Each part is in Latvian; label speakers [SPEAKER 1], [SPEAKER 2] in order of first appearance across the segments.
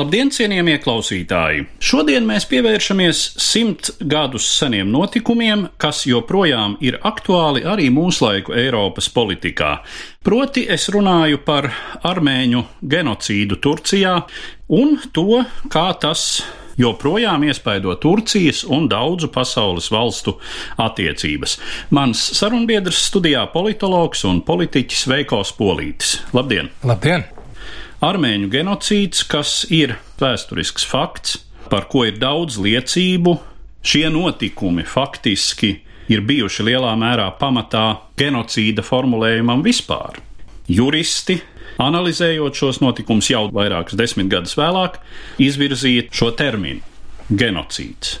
[SPEAKER 1] Labdien, cienījamie klausītāji! Šodien mēs pievēršamies simt gadus seniem notikumiem, kas joprojām ir aktuāli arī mūsdienu Eiropas politikā. Proti, es runāju par armēņu genocīdu Turcijā un to, kā tas joprojām iespaido Turcijas un daudzu pasaules valstu attiecības. Mans sarunbiedrs studijā politologs un politiķis Veikos Polītis. Labdien!
[SPEAKER 2] Labdien!
[SPEAKER 1] Armēņu genocīds, kas ir vēsturisks fakts, par ko ir daudz liecību, šie notikumi faktiski ir bijuši lielā mērā pamatā genocīda formulējumam vispār. Juristi, analizējot šos notikumus jau vairākus desmitgadus vēlāk, izvirzīja šo terminu - genocīds.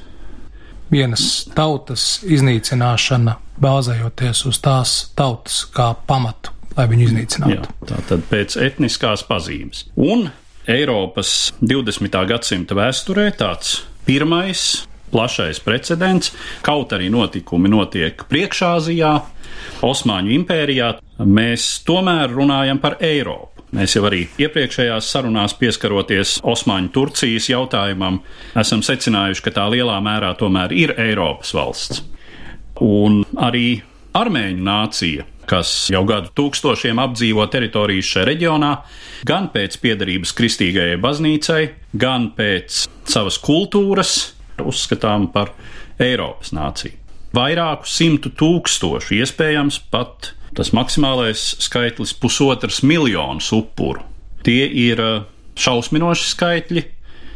[SPEAKER 2] Vienas tautas iznīcināšana, bāzējoties uz tās tautas kā pamatu, lai viņu iznīcinātu.
[SPEAKER 1] Jā, tā tad pēc etniskās pazīmes. Un Eiropas 20. gadsimta vēsturē tāds pirmais plašais precedents, kaut arī notikumi notiek priekšāzijā, Osmaņu impērijā, mēs tomēr runājam par Eiropu. Mēs jau arī iepriekšējās sarunās pieskaroties Osmaņu Turcijas jautājumam, esam secinājuši, ka tā lielā mērā tomēr ir Eiropas valsts. Un arī armēņu nācija kas jau gadu tūkstošiem apdzīvo teritorijas šajā reģionā, gan pēc piedarības kristīgajai baznīcai, gan pēc savas kultūras, uzskatām par Eiropas nāciju. Vairāku simtu tūkstošu, iespējams, pat tas maksimālais skaitlis - pusotras miljonus upuru. Tie ir šausminoši skaitļi,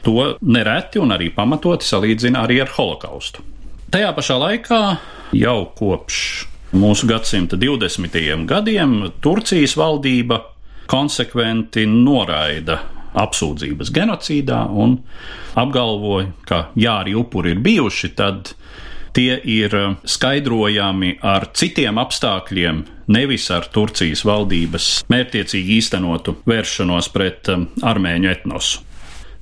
[SPEAKER 1] to nereti un arī pamatoti salīdzina arī ar holokaustu. Tajā pašā laikā jau kopš mūsu gadsimta 20. gadiem Turcijas valdība konsekventi noraida apsūdzības genocīdā un apgalvoja, ka ja arī upuri ir bijuši, tad tie ir skaidrojami ar citiem apstākļiem, nevis ar Turcijas valdības mērķiecīgi īstenotu vēršanos pret armēņu etnosu.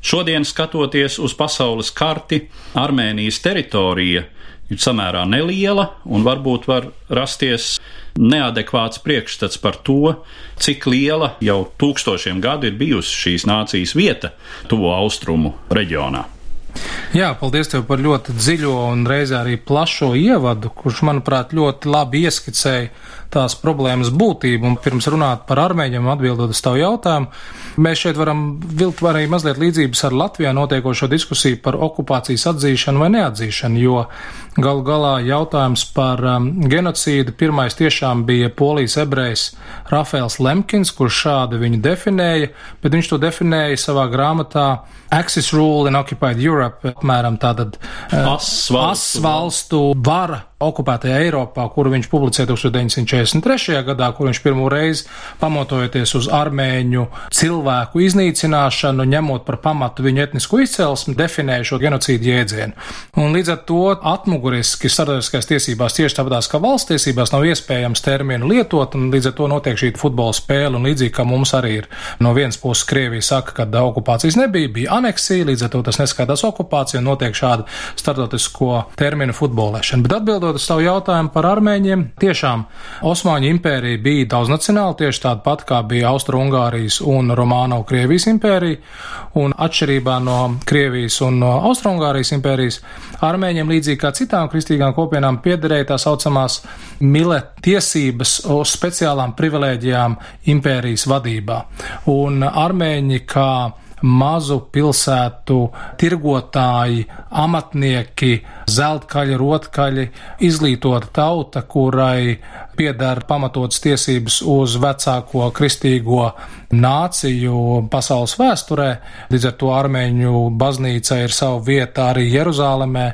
[SPEAKER 1] Šodien, skatoties uz pasaules karti, Armēnijas teritorija ir samērā neliela un varbūt var rasties neadekvāts priekšstats par to, cik liela jau tūkstošiem gadu ir bijusi šīs nācijas vieta tuvo austrumu reģionā.
[SPEAKER 2] Jā, paldies tev par ļoti dziļo un reizē arī plašo ievadu, kurš, manuprāt, ļoti labi ieskicēja tās problēmas būtību. Un pirms runāt par armēņiem, atbildot uz tavu jautājumu, mēs šeit varam vilkt arī mazliet līdzības ar Latvijā notiekošo diskusiju par okupācijas atzīšanu vai neatzīšanu, jo galu galā jautājums par um, genocīdu pirmais tiešām bija polijas ebrejs Rafaels Lemkins, kurš šādi viņu definēja, bet viņš to definēja savā grāmatā Axis Rule in Occupied Europe, apmēram tātad
[SPEAKER 1] Asvalstu,
[SPEAKER 2] valstu vara okupētajā Eiropā, kuru viņš publicēja 1943. gadā, kur viņš pirmo reizi pamatojoties uz armēņu cilvēku iznīcināšanu, ņemot par pamatu viņu etnisko izcelsmi, definēja šo genocīdu jēdzienu. Un līdz ar to atmuguriski starptautiskās tiesībās, tieši tāpatās kā valsts tiesībās, nav iespējams terminu lietot, un līdz ar to notiek šī futbola spēle, un līdzīgi kā mums arī ir no vienas puses Krievija saka, ka okupācijas nebija, bija aneksija, līdz ar to tas neskaidrs okupācija, un notiek šāda starptautisko terminu futbolēšana. Bet atbildot uz savu jautājumu par armēņiem, tiešām Osmaņu impērija bija daudznacionāla, tieši tāda pat kā bija Austro-Ungārijas un Romāno Krievijas impērija, un atšķirībā no Krievijas un no Austro-Ungārijas impērijas, armēņiem līdzīgi kā citām kristīgām kopienām piederēja tā saucamās mile tiesības uz speciālām privilēģijām impērijas vadībā. Un armēņi kā mazu pilsētu tirgotāji, amatnieki, zeltkaļi, rotkaļi, izglītota tauta, kurai piedara pamatotas tiesības uz vecāko kristīgo nāciju pasaules vēsturē. Līdz ar to armēņu baznīca ir sava vieta arī Jeruzālēmē,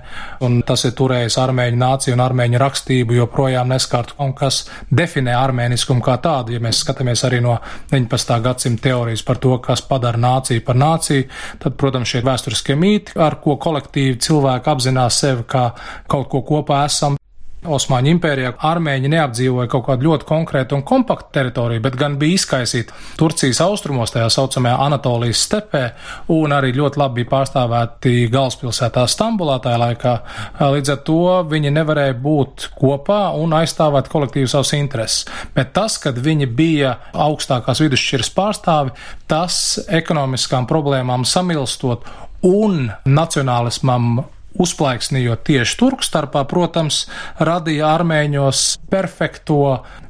[SPEAKER 2] un tas ir turējis armēņu nāciju un armēņu rakstību joprojām neskārt, un kas definē armēniskumu kā tādu, ja mēs skatāmies arī no 19. gadsimta teorijas par to, kas padara nāciju par nāciju, tad, protams, šie vēsturiskie mīti, ar ko kolektīvi cilvēki apzinās sevi kā kaut ko kopā esam, Osmaņu impērijā armēņi neapdzīvoja kaut kādu ļoti konkrētu un kompaktu teritoriju, bet gan bija izkaisīti Turcijas austrumos, tajā saucamajā Anatolijas stepē, un arī ļoti labi bija pārstāvēti galvaspilsētā Stambulā tajā laikā. Līdz ar to viņi nevarēja būt kopā un aizstāvēt kolektīvu savus intereses. Bet tas, kad viņi bija augstākās vidusšķiras pārstāvi, tas ekonomiskām problēmām samilstot un nacionālismam uzplaiksnījot tieši turku starpā, protams, radīja armēņos perfekto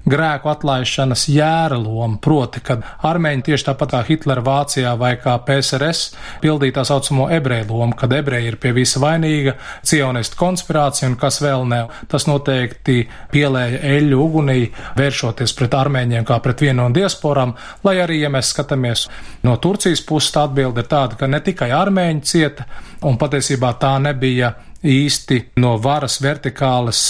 [SPEAKER 2] grēku atlaišanas jēra loma, proti, kad armēņi tieši tāpat kā Hitlera Vācijā vai kā PSRS pildīja tā saucamo ebreju lomu, kad ebreji ir pie visa vainīga, cionistu konspirācija un kas vēl ne. Tas noteikti pielēja eļu ugunī, vēršoties pret armēņiem kā pret vienu no diasporām, lai arī, ja mēs skatāmies no Turcijas puses, tā atbilde ir tāda, ka ne tikai armēņi cieta, un patiesībā tā nebija īsti no varas vertikālas,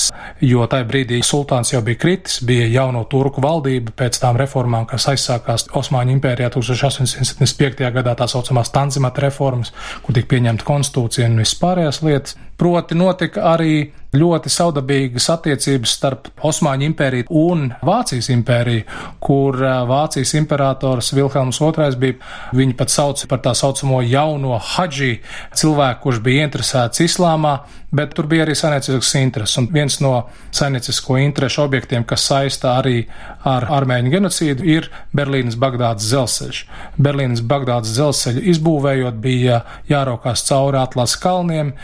[SPEAKER 2] jo tajā brīdī sultāns jau bija kritis, bija jauno turku valdība pēc tām reformām, kas aizsākās Osmaņu impērijā 1875. gadā tā saucamās Tanzimata reformas, kur tika pieņemta konstitūcija un vispārējās lietas. Proti notika arī ļoti saudabīgas attiecības starp Osmaņu impēriju un Vācijas impēriju, kur Vācijas imperators Vilhelms II bija, viņi pat sauc par tā saucamo jauno hadži, cilvēku, kurš bija interesēts islāmā, bet tur bija arī saimniecisks intereses. Un viens no saimniecisko interešu objektiem, kas saista arī ar armēņu genocīdu, ir Berlīnas Bagdādas dzelzceļš. Berlīnas Bagdādas dzelzceļu izbūvējot bija jāraukās cauri Atlas kalniem,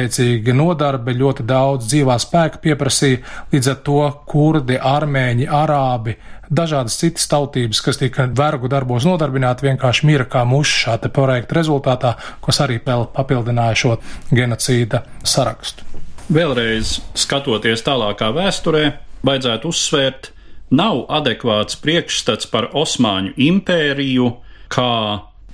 [SPEAKER 2] nepateicīga nodarbe, ļoti daudz dzīvā spēka pieprasīja, līdz ar to kurdi, armēņi, arābi, dažādas citas tautības, kas tika vergu darbos nodarbināti, vienkārši mira kā muši šā te projekta rezultātā, kas arī papildināja šo genocīda sarakstu.
[SPEAKER 1] Vēlreiz skatoties tālākā vēsturē, vajadzētu uzsvērt, nav adekvāts priekšstats par Osmaņu impēriju kā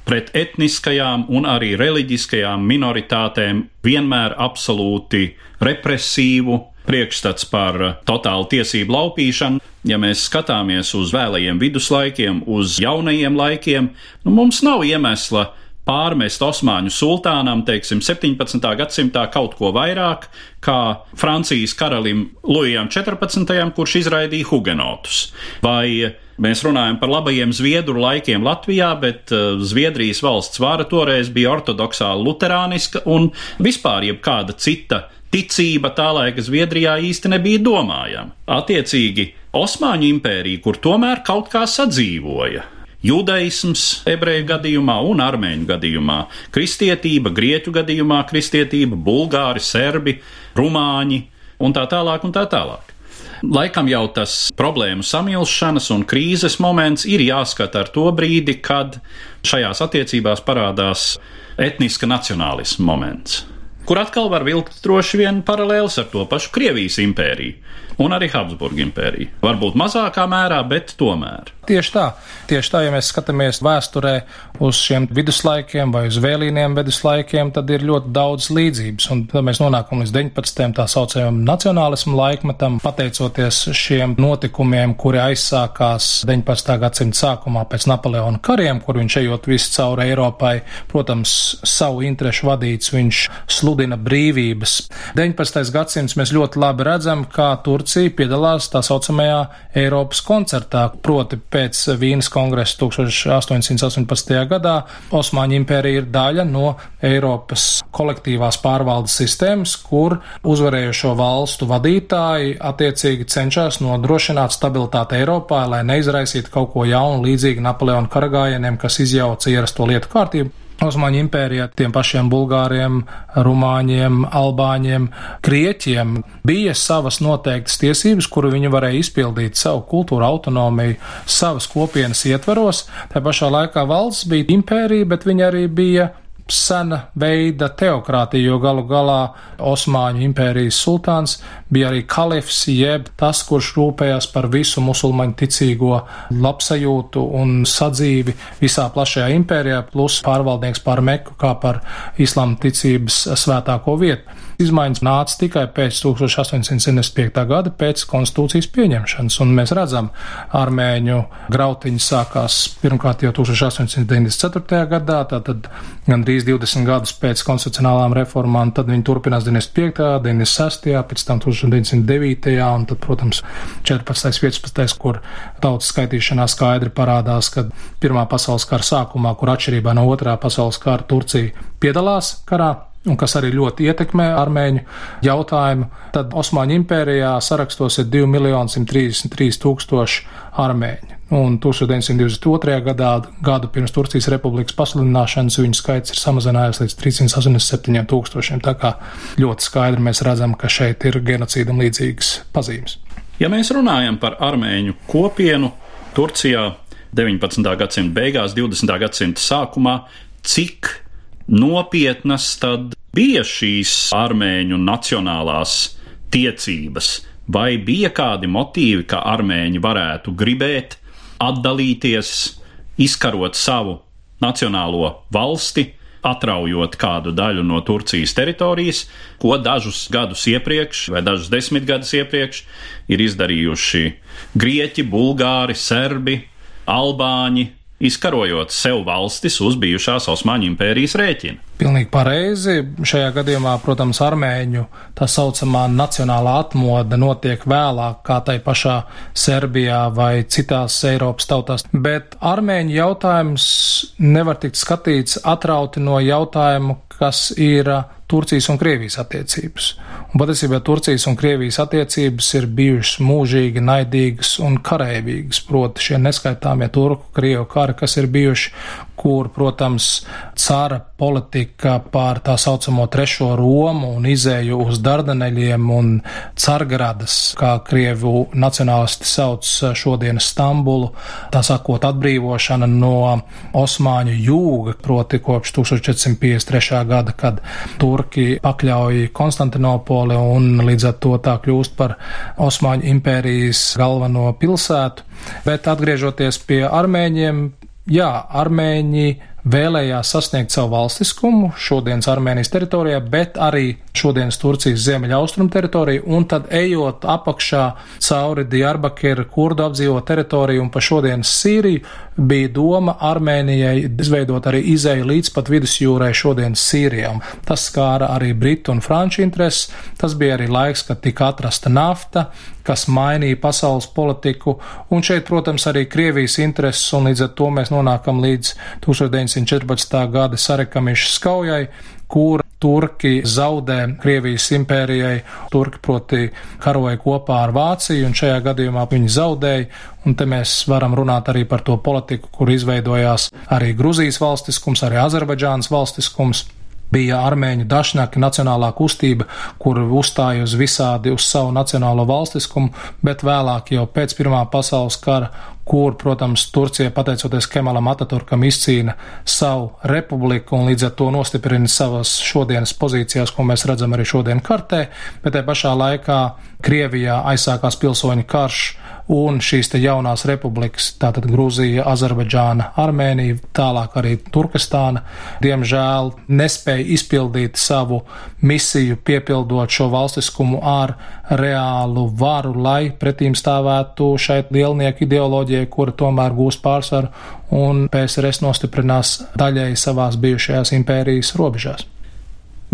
[SPEAKER 1] pret etniskajām un arī reliģiskajām minoritātēm vienmēr absolūti represīvu, priekšstats par totālu tiesību laupīšanu. Ja mēs skatāmies uz vēlajiem viduslaikiem, uz jaunajiem laikiem, nu, mums nav iemesla pārmest Osmaņu sultānam, teiksim, 17. gadsimtā kaut ko vairāk, kā Francijas karalim Lujam 14., kurš izraidīja hugenotus. Vai mēs runājam par labajiem zviedru laikiem Latvijā, bet uh, Zviedrijas valsts vāra toreiz bija ortodoksāli luterāniska un vispār jebkāda cita ticība tā laika Zviedrijā īsti nebija domājama. Attiecīgi, Osmaņu impērija, kur tomēr kaut kā sadzīvoja, judaisms ebreju gadījumā un armēņu gadījumā, kristietība, grieķu gadījumā kristietība, bulgāri, serbi, rumāņi un tā tālāk un tā tālāk. Laikam jau tas problēmu samilšanas un krīzes moments ir jāskata ar to brīdi, kad šajās attiecībās parādās etniska nacionālisma moments, kur atkal var vilkt droši vien paralēlis ar to pašu Krievijas impēriju un arī Habsburgu impēriju. Varbūt mazākā mērā, bet tomēr.
[SPEAKER 2] Tieši tā, tieši tā, ja mēs skatāmies vēsturē uz šiem viduslaikiem vai uz vēlīniem viduslaikiem, tad ir ļoti daudz līdzības. Un tad mēs nonākam līdz 19. tā saucamajam nacionālismu laikmetam, pateicoties šiem notikumiem, kuri aizsākās 19. gadsimta sākumā pēc Napoleona kariem, kur viņš ejot visu cauri Eiropai, protams, savu interešu vadīts, viņš sludina brīvības. 19. gadsimts mēs ļoti labi redzam, kā Turcija piedalās tā saucamajā Eiropas koncertā, proti pēc Vīnes kongresa 1818. gadā Osmaņu impērija ir daļa no Eiropas kolektīvās pārvaldes sistēmas, kur uzvarējušo valstu vadītāji attiecīgi cenšas nodrošināt stabilitāti Eiropā, lai neizraisītu kaut ko jaunu līdzīgi Napoleona karagājieniem, kas izjauca ierasto lietu kārtību. Osmaņu impērijā tiem pašiem bulgāriem, rumāņiem, albāņiem, krieķiem bija savas noteiktas tiesības, kuru viņi varēja izpildīt savu kultūru autonomiju, savas kopienas ietvaros. Tā pašā laikā valsts bija impērija, bet viņa arī bija sena veida teokrātija, jo galu galā Osmaņu impērijas sultāns bija arī kalifs, jeb tas, kurš rūpējās par visu musulmaņu ticīgo labsajūtu un sadzīvi visā plašajā impērijā, plus pārvaldnieks pār Meku kā par islāma ticības svētāko vietu. Izmaiņas nāca tikai pēc 1875. gada, pēc konstitūcijas pieņemšanas, un mēs redzam, armēņu grautiņi sākās pirmkārt jau 1894. gadā, tātad gandrīz 20 gadus pēc konstitucionālām reformām, tad viņi turpinās 95., 96., pēc tam 1909. un tad, protams, 14. 15. kur tautas skaitīšanā skaidri parādās, ka Pirmā pasaules kara sākumā, kur atšķirībā no Otrā pasaules kara Turcija piedalās karā, un kas arī ļoti ietekmē armēņu jautājumu, tad Osmaņu impērijā sarakstos ir 2 miljoni 133 tūkstoši armēņu. Un 1922. gadā, gadu pirms Turcijas republikas pasludināšanas, viņu skaits ir samazinājies līdz 387 tūkstošiem. Tā kā ļoti skaidri mēs redzam, ka šeit ir genocīdam līdzīgas pazīmes.
[SPEAKER 1] Ja mēs runājam par armēņu kopienu Turcijā 19. gadsimta beigās, 20. gadsimta sākumā, cik nopietnas tad bija šīs armēņu nacionālās tiecības, vai bija kādi motīvi, ka armēņi varētu gribēt atdalīties, izkarot savu nacionālo valsti, atraujot kādu daļu no Turcijas teritorijas, ko dažus gadus iepriekš, vai dažus desmit gadus iepriekš, ir izdarījuši grieķi, bulgāri, serbi, albāņi, izkarojot sev valstis uz bijušās Osmaņu impērijas rēķina.
[SPEAKER 2] Pilnīgi pareizi. Šajā gadījumā, protams, armēņu tā saucamā nacionālā atmoda notiek vēlāk, kā tai pašā Serbijā vai citās Eiropas tautās. Bet armēņu jautājums nevar tikt skatīts atrauti no jautājumu, kas ir Turcijas un Krievijas attiecības. Un patiesībā Turcijas un Krievijas attiecības ir bijušas mūžīgi naidīgas un karēvīgas, proti šie neskaitāmie turku, krievu kari, kas ir bijuši, kur, protams, cara politika pār tā saucamo trešo Romu un izēju uz Dardaneļiem un Cargradas, kā krievu nacionālisti sauc šodienas Stambulu, tā sakot atbrīvošana no Osmāņu jūga, proti kopš 1453. Gada, kad turki pakļauj Konstantinopoli un līdz ar to tā kļūst par Osmaņu impērijas galveno pilsētu. Bet atgriežoties pie armēņiem, jā, armēņi vēlējās sasniegt savu valstiskumu šodienas Armēnijas teritorijā, bet arī šodienas Turcijas ziemeļaustrumu teritoriju, un tad ejot apakšā cauri Diyarbakiru kurdu apdzīvo teritoriju un pa šodienas Sīriju, bija doma Armēnijai izveidot arī izēju līdz pat vidusjūrai šodienas Sīrijā. Tas skāra arī Britu un Franču intereses, tas bija arī laiks, kad tika atrasta nafta, kas mainīja pasaules politiku, un šeit, protams, arī Krievijas intereses, un līdz ar to mēs nonākam līdz 1900. 1914. gada Sarekamišas kaujai, kur Turki zaudē Krievijas impērijai. Turki proti karoja kopā ar Vāciju, un šajā gadījumā viņi zaudēja. Un te mēs varam runāt arī par to politiku, kur izveidojās arī Gruzijas valstiskums, arī Azerbaidžānas valstiskums bija armēņu dažnaka nacionālā kustība, kur uzstāja uz visādi uz savu nacionālo valstiskumu, bet vēlāk jau pēc Pirmā pasaules kara, kur, protams, Turcija pateicoties Kemalam Ataturkam izcīna savu republiku un līdz ar to nostiprina savas šodienas pozīcijās, ko mēs redzam arī šodien kartē, bet te pašā laikā Krievijā aizsākās pilsoņu karš un šīs te jaunās republikas, tātad Grūzija, Azerbaidžāna, Armēnija, tālāk arī Turkestāna, diemžēl nespēja izpildīt savu misiju, piepildot šo valstiskumu ar reālu varu, lai pretīm stāvētu šai lielnieku ideoloģijai, kura tomēr gūs pārsvaru un PSRS nostiprinās daļēji savās bijušajās impērijas robežās.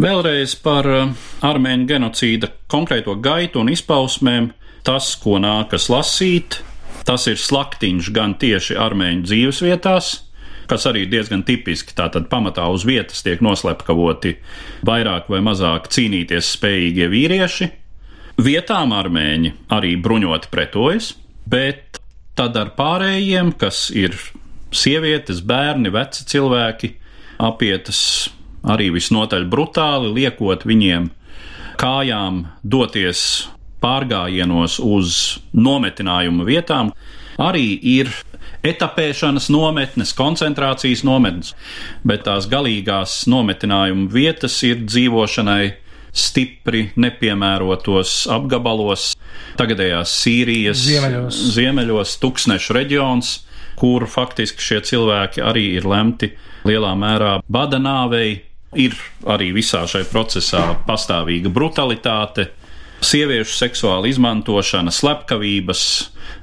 [SPEAKER 1] Vēlreiz par uh, armēņu genocīda konkrēto gaitu un izpausmēm tas, ko nākas lasīt, tas ir slaktiņš gan tieši armēņu dzīvesvietās, kas arī diezgan tipiski. Tātad pamatā uz vietas tiek noslepkavoti vairāk vai mazāk cīnīties spējīgie vīrieši. Vietām armēņi arī bruņoti pretojas, bet tad ar pārējiem, kas ir sievietes, bērni, veci cilvēki, apietas arī visnotaļ brutāli, liekot viņiem kājām doties pārgājienos uz nometinājumu vietām arī ir etapēšanas nometnes, koncentrācijas nometnes, bet tās galīgās nometinājuma vietas ir dzīvošanai stipri nepiemērotos apgabalos, tagadējās Sīrijas
[SPEAKER 2] Ziemeļos,
[SPEAKER 1] ziemeļos tuksnešu reģions, kur faktiski šie cilvēki arī ir lemti lielā mērā bada nāvei. Ir arī visā šajā procesā pastāvīga brutalitāte, sieviešu seksuāla izmantošana, slepkavības,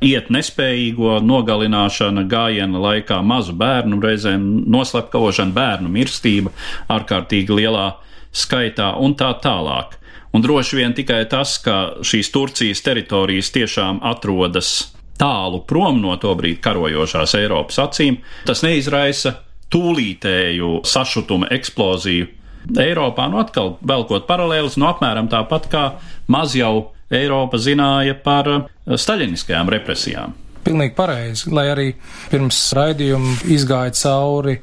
[SPEAKER 1] iet nespējīgo nogalināšana, gājiena laikā mazu bērnu, reizēm noslepkavošana, bērnu mirstība ārkārtīgi lielā skaitā un tā tālāk. Un droši vien tikai tas, ka šīs Turcijas teritorijas tiešām atrodas tālu prom no to brīdi karojošās Eiropas acīm, tas neizraisa tūlītēju sašutuma eksploziju Eiropā. Nu, atkal velkot paralēlus, nu, apmēram tāpat kā maz jau Eiropa zināja par staļiniskajām represijām.
[SPEAKER 2] Pilnīgi pareizi, lai arī pirms raidījuma izgāja cauri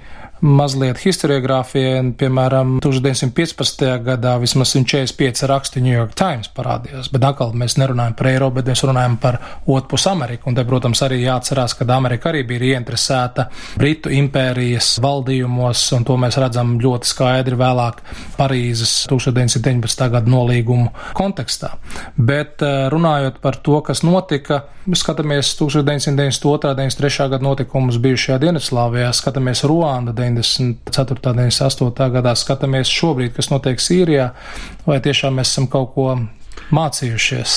[SPEAKER 2] mazliet historiogrāfijai, piemēram, 1915. gadā vismaz 145 raksti New York Times parādījās, bet atkal mēs nerunājam par Eiropu, bet mēs runājam par otpus Ameriku, un te, protams, arī jāatcerās, ka Amerika arī bija ieinteresēta Britu impērijas valdījumos, un to mēs redzam ļoti skaidri vēlāk Parīzes 1919. gada nolīgumu kontekstā. Bet eh, runājot par to, kas notika, skatāmies 1992. un 1993. gada notikumus bijušajā Dienvidslāvijā, skatāmies Ruanda 94. un 98. gadā, skatāmies šobrīd, kas notiek Sīrijā, vai tiešām mēs esam kaut ko mācījušies.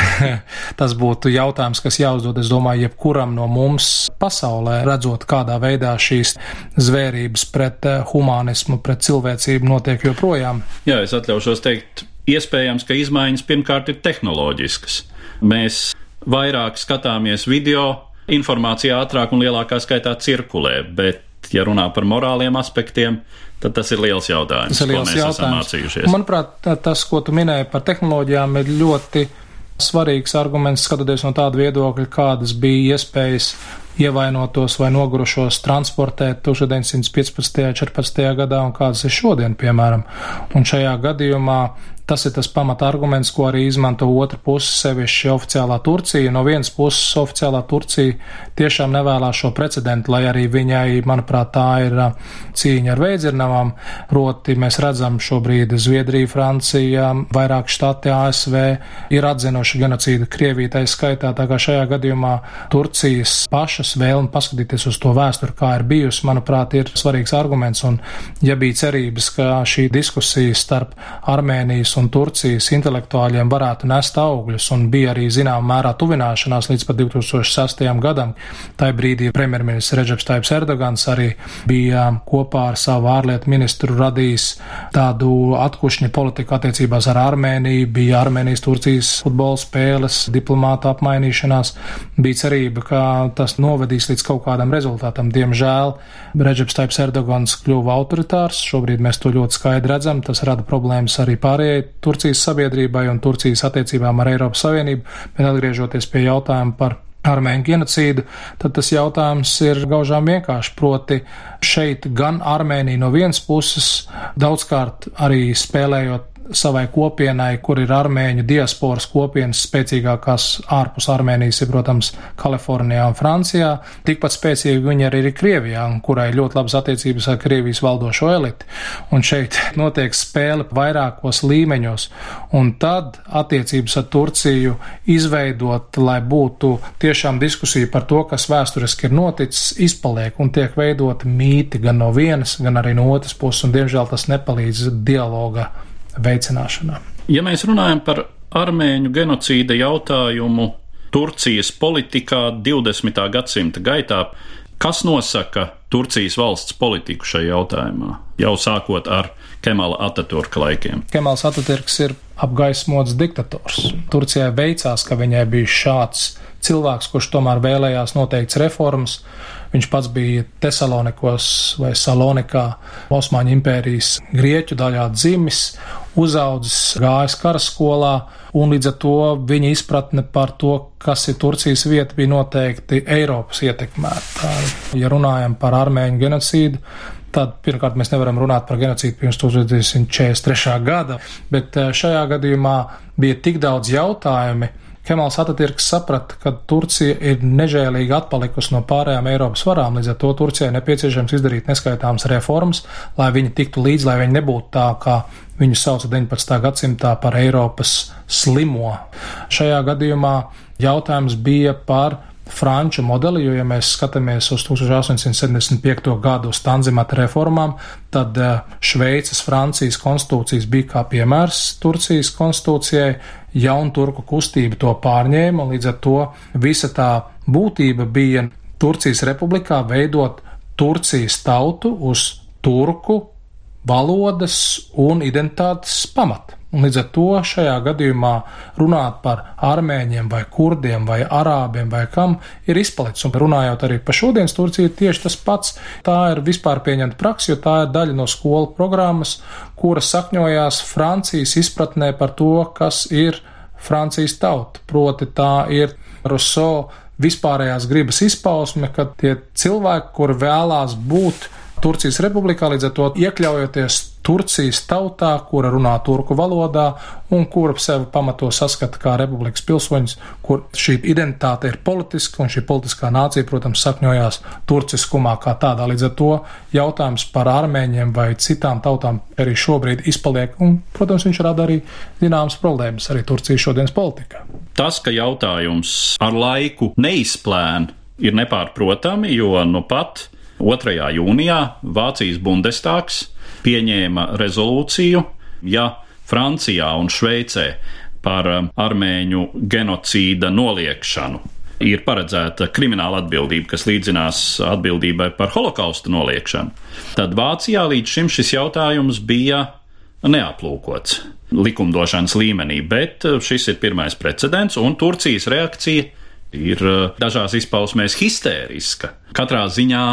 [SPEAKER 2] Tas būtu jautājums, kas jāuzdod, es domāju, jebkuram no mums pasaulē, redzot, kādā veidā šīs zvērības pret eh, humanismu, pret cilvēcību notiek joprojām.
[SPEAKER 1] Jā, es atļaušos teikt, iespējams, ka izmaiņas pirmkārt ir tehnoloģiskas. Mēs vairāk skatāmies video, informācija ātrāk un lielākā skaitā cirkulē, bet, ja runā par morāliem aspektiem, tad tas ir liels jautājums,
[SPEAKER 2] Tas ir liels
[SPEAKER 1] ko mēs esam
[SPEAKER 2] jautājums.
[SPEAKER 1] mācījušies.
[SPEAKER 2] Manuprāt, tas, ko tu minēji par tehnoloģijām, ir ļoti svarīgs arguments, skatoties no tāda viedokļa, kādas bija iespējas ievainotos vai nogurušos transportēt 1915. un 14. gadā un kādas ir šodien, piemēram. Un šajā gadījumā tas ir tas pamata arguments, ko arī izmanto otra puse, sevišķi oficiālā Turcija. No vienas puses oficiālā Turcija tiešām nevēlās šo precedentu, lai arī viņai, manuprāt, tā ir cīņa ar veidzirnavām. Proti mēs redzam šobrīd Zviedrija, Francija, vairāk štati ASV ir atzinuši genocīdu Krievijai tā skaitā, tā kā šajā gadījumā Turcijas pašas vēlme paskatīties uz to vēsturi, kā ir bijusi, manuprāt, ir svarīgs arguments. Un ja bija cerības, ka šī diskusija starp Armēnijas un Turcijas intelektuāļiem varētu nest augļus, un bija arī zināmā mērā tuvināšanās līdz pat 2006. gadam, tajā brīdī premjerministrs Reģeps Taips Erdogans arī bija kopā ar savu ārlietu ministru radījis tādu atkušņa politiku attiecībās ar Armēniju, bija Armēnijas-Turcijas futbola spēles, diplomāta apmainīšanās, bija cerība, ka tas novedīs līdz kaut kādam rezultātam. Diemžēl Reģeps Taips Erdogans kļuva autoritārs, šobrīd mēs to ļoti skaidri redzam, tas rada problēmas arī pārējai Turcijas sabiedrībai un Turcijas attiecībām ar Eiropas Savienību, bet atgriežoties pie jautājuma par armēņu genocīdu, tad tas jautājums ir gaužām vienkārši. Proti, šeit gan Armēnija no vienas puses, daudzkārt arī spēlējot savai kopienai, kur ir armēņu diasporas kopienas spēcīgākās ārpus Armēnijas, ir, protams, Kalifornijā un Francijā. Tikpat spēcīgi viņi arī ir Krievijā, kurai ļoti labas attiecības ar Krievijas valdošo eliti. Un šeit notiek spēle vairākos līmeņos, un tad attiecības ar Turciju izveidot, lai būtu tiešām diskusija par to, kas vēsturiski ir noticis, izpaliek un tiek veidot mīti gan no vienas, gan arī no otras puses, un diemžēl tas nepalīdz dialoga veicināšanā.
[SPEAKER 1] Ja mēs runājam par armēņu genocīda jautājumu Turcijas politikā 20. gadsimta gaitā, kas nosaka Turcijas valsts politiku šajā jautājumā, jau sākot ar Kemala Ataturka laikiem?
[SPEAKER 2] Kemals Atatürks ir apgaismots diktators. Turcijai veicās, ka viņai bija šāds cilvēks, kurš tomēr vēlējās noteikts reformas. Viņš pats bija Tesalonikos vai Salonikā, Osmaņu impērijas grieķu daļā dzimis, uzaudzis, gājis karaskolā, un līdz ar to viņa izpratne par to, kas ir Turcijas vieta, bija noteikti Eiropas ietekmēta. Ja runājam par armēņu genocīdu, tad pirmkārt mēs nevaram runāt par genocīdu pirms 1943. gada, bet šajā gadījumā bija tik daudz jautājumi, Kemāls Atatürks saprata, ka Turcija ir nežēlīgi atpalikusi no pārējām Eiropas varām, līdz ar to Turcijai nepieciešams izdarīt neskaitāmas reformas, lai viņi tiktu līdz, lai viņi nebūtu tā, kā viņu sauca 19. gadsimtā par Eiropas slimo. Šajā gadījumā jautājums bija par franču modeli, jo, ja mēs skatāmies uz 1875. gadu uz Tanzimata reformām, tad eh, Šveices, Francijas konstitūcijas bija kā piemērs Turcijas konstitūcijai, jaunu turku kustība to pārņēma, un līdz ar to visa tā būtība bija Turcijas republikā veidot Turcijas tautu uz turku valodas un identitātes pamata. Un līdz ar to šajā gadījumā runāt par armēņiem vai kurdiem vai arābiem vai kam ir izpalicis. Un runājot arī par šodienas Turciju, tieši tas pats. Tā ir vispār pieņemta praksa, jo tā ir daļa no skolu programmas, kura sakņojās Francijas izpratnē par to, kas ir Francijas tauta. Proti tā ir Rousseau vispārējās gribas izpausme, ka tie cilvēki, kuri vēlās būt Turcijas republikā, līdz ar to iekļaujoties Turcijas tautā, kura runā turku valodā un kura sevi pamato saskata kā republikas pilsoņus, kur šī identitāte ir politiska un šī politiskā nācija, protams, sakņojās turciskumā kā tādā. Līdz ar to jautājums par armēņiem vai citām tautām arī šobrīd izpaliek, un, protams, viņš rada arī zināmas problēmas arī Turcijas šodienas politikā.
[SPEAKER 1] Tas, ka jautājums ar laiku neizplēn, ir nepārprotami, jo nu pat 2. jūnijā Vācijas Bundestāgs pieņēma rezolūciju, ja Francijā un Šveicē par um, armēņu genocīda noliekšanu ir paredzēta krimināla atbildība, kas līdzinās atbildībai par holokausta noliekšanu, tad Vācijā līdz šim šis jautājums bija neaplūkots likumdošanas līmenī, bet uh, šis ir pirmais precedents, un Turcijas reakcija ir uh, dažās izpausmēs histēriska. Katrā ziņā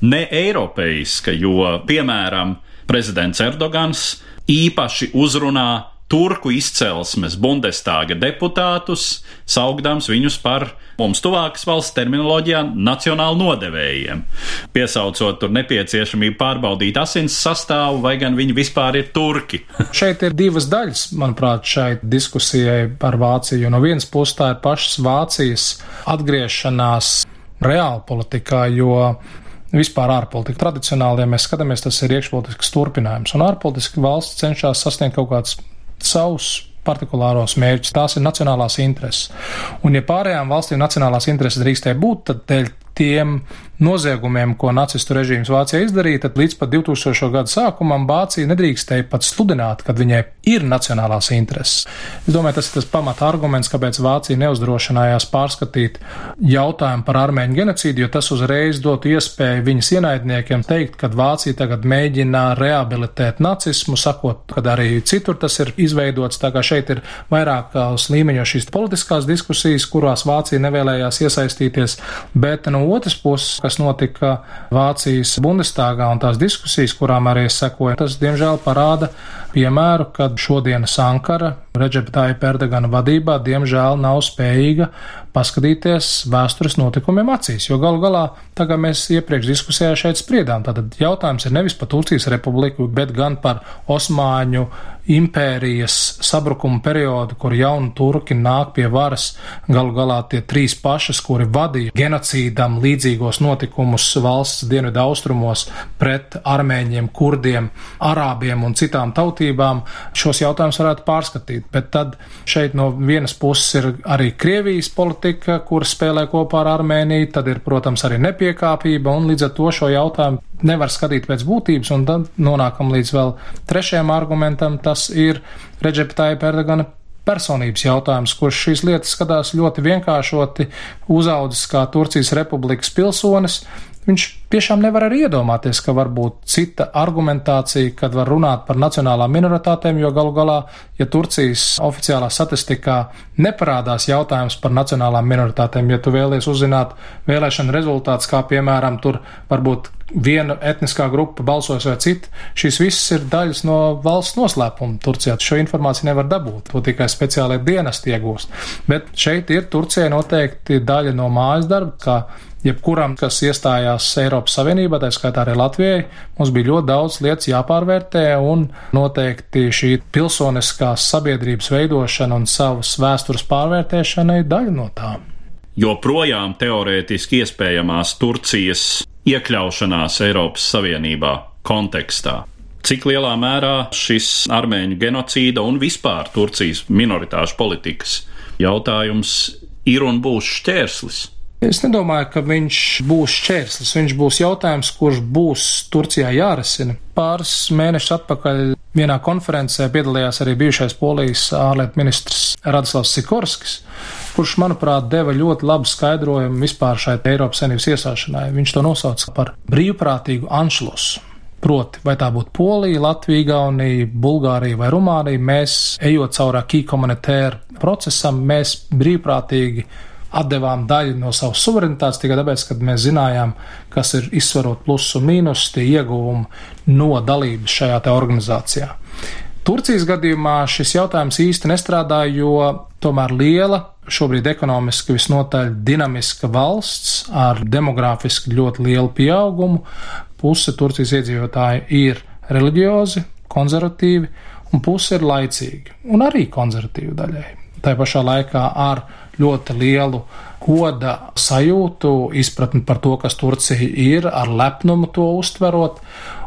[SPEAKER 1] ne eiropeiska, jo, piemēram, prezidents Erdogans īpaši uzrunā turku izcelsmes Bundestāga deputātus, saukdams viņus par mums tuvākas valsts terminoloģijā nacionāli nodevējiem, piesaucot tur nepieciešamību pārbaudīt asins sastāvu, vai gan viņi vispār ir turki.
[SPEAKER 2] Šeit ir divas daļas, manuprāt, šai diskusijai par Vāciju. No vienas puses tā ir pašas Vācijas atgriešanās reāla politikā, jo vispār ārpolitika. Tradicionāli, ja mēs skatāmies, tas ir iekšpolitisks turpinājums, un ārpolitiski valsts cenšas sasniegt kaut kādus savus partikulāros mērķus. Tās ir nacionālās intereses. Un, ja pārējām valstīm nacionālās intereses drīkstēja būt, tad dēļ tiem noziegumiem, ko nacistu režīms Vācijā izdarīja, tad līdz pat 2000. gadu sākumam Vācija nedrīkstēja pat sludināt, ka viņai ir nacionālās intereses. Es domāju, tas ir tas pamata arguments, kāpēc Vācija neuzdrošinājās pārskatīt jautājumu par armēņu genocīdu, jo tas uzreiz dotu iespēju viņas ienaidniekiem teikt, ka Vācija tagad mēģina rehabilitēt nacismu, sakot, ka arī citur tas ir izveidots, tā kā šeit ir vairākās līmeņos šīs politiskās diskusijas, kurās Vācija nevēlējās iesaistīties, bet no otras puses, kas notika Vācijas Bundestāgā un tās diskusijas, kurām arī es sekoju, tas diemžēl parāda piemēru, kad šodienas Ankara Reģeptāja Perdegana vadībā diemžēl nav spējīga paskatīties vēstures notikumiem acīs, jo galu galā, tā kā mēs iepriekš diskusijā šeit spriedām, tad jautājums ir nevis par Turcijas republiku, bet gan par Osmāņu impērijas sabrukuma periodu, kur jauni turki nāk pie varas, galu galā tie trīs pašas, kuri vadīja genocīdam līdzīgos notikumus valsts dienvidu austrumos pret armēņiem, kurdiem, arābiem un citām tautībām, šos jautājumus varētu pārskatīt. Bet tad šeit no vienas puses ir arī Krievijas politika, kur spēlē kopā ar Armēniju, tad ir, protams, arī nepiekāpība, un līdz ar to šo jautājumu nevar skatīt pēc būtības, un tad nonākam līdz vēl trešajam argumentam, tas ir Reģeptāja Perdagana personības jautājums, kurš šīs lietas skatās ļoti vienkāršoti, uzaudzis kā Turcijas republikas pilsonis, viņš tiešām nevar arī iedomāties, ka var būt cita argumentācija, kad var runāt par nacionālām minoritātēm, jo galu galā, ja Turcijas oficiālā statistikā neparādās jautājums par nacionālām minoritātēm, ja tu vēlies uzzināt vēlēšana rezultāts, kā piemēram tur varbūt viena etniskā grupa balsos vai cita, šīs visas ir daļas no valsts noslēpuma Turcijā. Šo informāciju nevar dabūt, to tikai speciālai dienesti iegūst. Bet šeit ir Turcijai noteikti daļa no mājas darba, kā jebkuram, kas iestājās Eiropas Savienībā, tā skaitā arī Latvijai, mums bija ļoti daudz lietas jāpārvērtē, un noteikti šī pilsoniskās sabiedrības veidošana un savas vēstures pārvērtēšana ir daļa no tā.
[SPEAKER 1] Joprojām teorētiski iespējamās Turcijas iekļaušanās Eiropas Savienībā kontekstā. Cik lielā mērā šis armēņu genocīda un vispār Turcijas minoritāšu politikas jautājums ir un būs šķērslis?
[SPEAKER 2] Es nedomāju, ka viņš būs šķērslis. Viņš būs jautājums, kurš būs Turcijā jārisina. Pāris mēnešus atpakaļ vienā konferencē piedalījās arī bijušais polijas ārlietu ministrs Radislavs Sikorskis, kurš, manuprāt, deva ļoti labu skaidrojumu vispār šai Eiropas Savienības iesāšanai. Viņš to nosauca par brīvprātīgu anšlusu. Proti, vai tā būtu Polija, Latvija, Igaunija, Bulgārija vai Rumānija, mēs, ejot caurā key komunitēra procesam, mēs brīvprātīgi atdevām daļu no savas suverenitātes tikai tāpēc, ka mēs zinājām, kas ir izsverot plusus un mīnus, tie ieguvumi no dalības šajā organizācijā. Turcijas gadījumā šis jautājums īsti nestrādā, jo tomēr liela, šobrīd ekonomiski visnotaļ dinamiska valsts ar demogrāfiski ļoti lielu pieaugumu, puse Turcijas iedzīvotāji ir reliģiozi, konservatīvi, un puse ir laicīgi, un arī konservatīvi daļai. Tā pašā laikā ar ļoti lielu goda sajūtu, izpratni par to, kas Turcija ir, ar lepnumu to uztverot.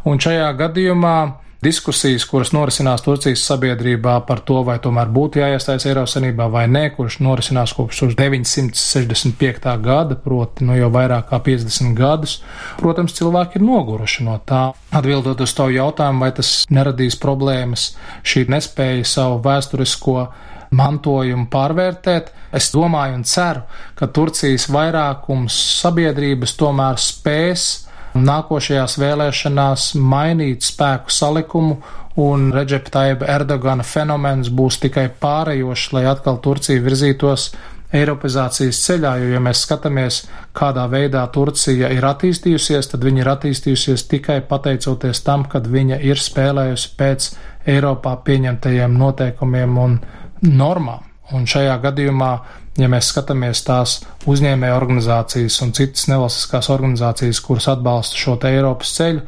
[SPEAKER 2] Un šajā gadījumā diskusijas, kuras norisinās Turcijas sabiedrībā par to, vai tomēr būtu jāiestājas Eiropas Savienībā vai nē, kurš norisinās kopš 1965. gada, proti nu jau vairāk kā 50 gadus, protams, cilvēki ir noguruši no tā. Atbildot uz tavu jautājumu, vai tas neradīs problēmas, šī nespēja savu vēsturisko mantojumu pārvērtēt. Es domāju un ceru, ka Turcijas vairākums sabiedrības tomēr spēs nākošajās vēlēšanās mainīt spēku salikumu, un Reģepa Taiba Erdogana fenomens būs tikai pārējošs, lai atkal Turcija virzītos Eiropizācijas ceļā, jo, ja mēs skatāmies, kādā veidā Turcija ir attīstījusies, tad viņa ir attīstījusies tikai pateicoties tam, kad viņa ir spēlējusi pēc Eiropā pieņemtajiem noteikumiem un normām. Un šajā gadījumā, ja mēs skatāmies tās uzņēmēja organizācijas un citas nevalstiskās organizācijas, kuras atbalsta šo Eiropas ceļu,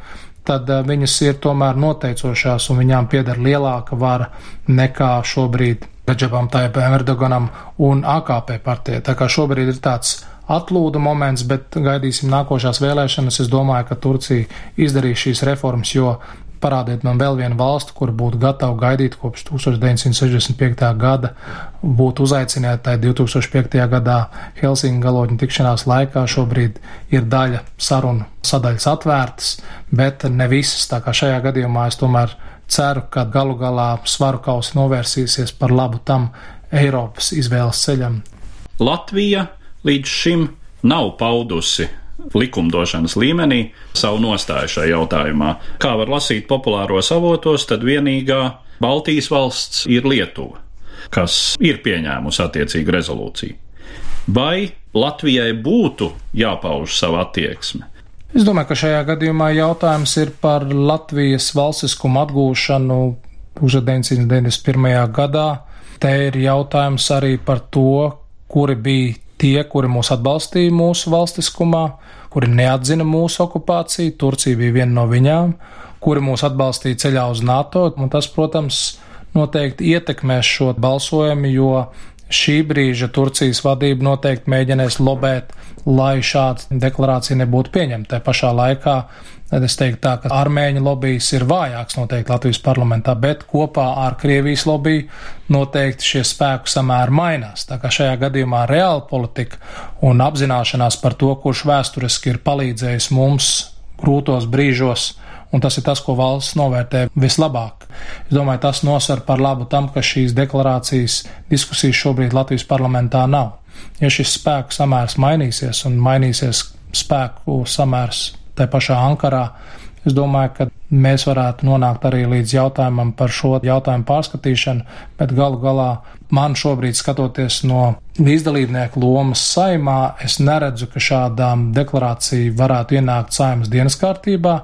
[SPEAKER 2] tad eh, viņas ir tomēr noteicošās un viņām pieder lielāka vara nekā šobrīd Reģepam Taipam Erdoganam un AKP partijai. Tā kā šobrīd ir tāds atlūda moments, bet gaidīsim nākošās vēlēšanas. Es domāju, ka Turcija izdarīs šīs reformas, jo parādiet man vēl vienu valstu, kur būtu gatava gaidīt kopš 1965. gada, būtu uzaicinātāji 2005. gadā Helsinki galotņu tikšanās laikā. Šobrīd ir daļa sarunu sadaļas atvērtas, bet ne visas. Tā kā šajā gadījumā es tomēr ceru, ka galu galā svaru kausi novērsīsies par labu tam Eiropas izvēles ceļam.
[SPEAKER 1] Latvija līdz šim nav paudusi likumdošanas līmenī savu nostāju šajā jautājumā. Kā var lasīt populāros avotos, tad vienīgā Baltijas valsts ir Lietuva, kas ir pieņēmusi attiecīgu rezolūciju. Vai Latvijai būtu jāpauž savu attieksmi?
[SPEAKER 2] Es domāju, ka šajā gadījumā jautājums ir par Latvijas valstiskumu atgūšanu 1991. gadā. Te ir jautājums arī par to, kuri bija tie, kuri mūs atbalstīja mūsu valstiskumā, kuri neatzina mūsu okupāciju, Turcija bija viena no viņām, kuri mūs atbalstīja ceļā uz NATO, un tas, protams, noteikti ietekmēs šo balsojumu, jo šī brīža Turcijas vadība noteikti mēģinās lobēt, lai šāda deklarācija nebūtu pieņemta. Tā pašā laikā es teiktu tā, ka armēņu lobbyis ir vājāks noteikti Latvijas parlamentā, bet kopā ar Krievijas lobby noteikti šie spēku samēri mainās. Tā kā šajā gadījumā reāla politika un apzināšanās par to, kurš vēsturiski ir palīdzējis mums grūtos brīžos, un tas ir tas, ko valsts novērtē vislabāk. Es domāju, tas nosver par labu tam, ka šīs deklarācijas diskusijas šobrīd Latvijas parlamentā nav. Ja šis spēku samērs mainīsies un mainīsies spēku samērs tā pašā Ankarā. Es domāju, ka mēs varētu nonākt arī līdz jautājumam par šo jautājumu pārskatīšanu, bet galu galā man šobrīd, skatoties no līdzdalībnieku lomas saimā, es neredzu, ka šādām deklarācija varētu ienākt saimas dienas kārtībā,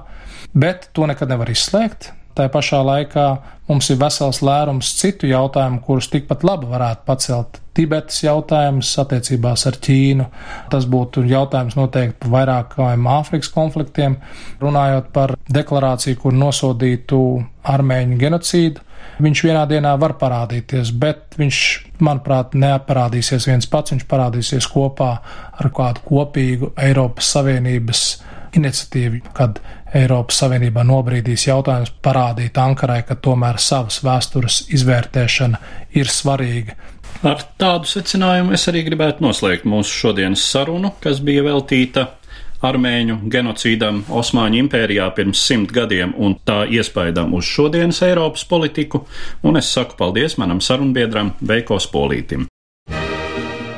[SPEAKER 2] bet to nekad nevar izslēgt. Tā pašā laikā mums ir vesels lērums citu jautājumu, kurus tikpat labi varētu pacelt Tibetas jautājums attiecībās ar Ķīnu. Tas būtu jautājums noteikti par vairākiem Āfrikas konfliktiem, runājot par deklarāciju, kur nosodītu armēņu genocīdu. Viņš vienā dienā var parādīties, bet viņš, manuprāt, neparādīsies viens pats, viņš parādīsies kopā ar kādu kopīgu Eiropas Savienības iniciatīvu, kad Eiropas Savienībā nobrīdīs jautājums parādīt Ankarai, ka tomēr savas vēstures izvērtēšana ir svarīga.
[SPEAKER 1] Ar tādu secinājumu es arī gribētu noslēgt mūsu šodienas sarunu, kas bija veltīta armēņu genocīdam Osmaņu impērijā pirms simt gadiem un tā iespaidam uz šodienas Eiropas politiku, un es saku paldies manam sarunbiedram Veiko Spolītim.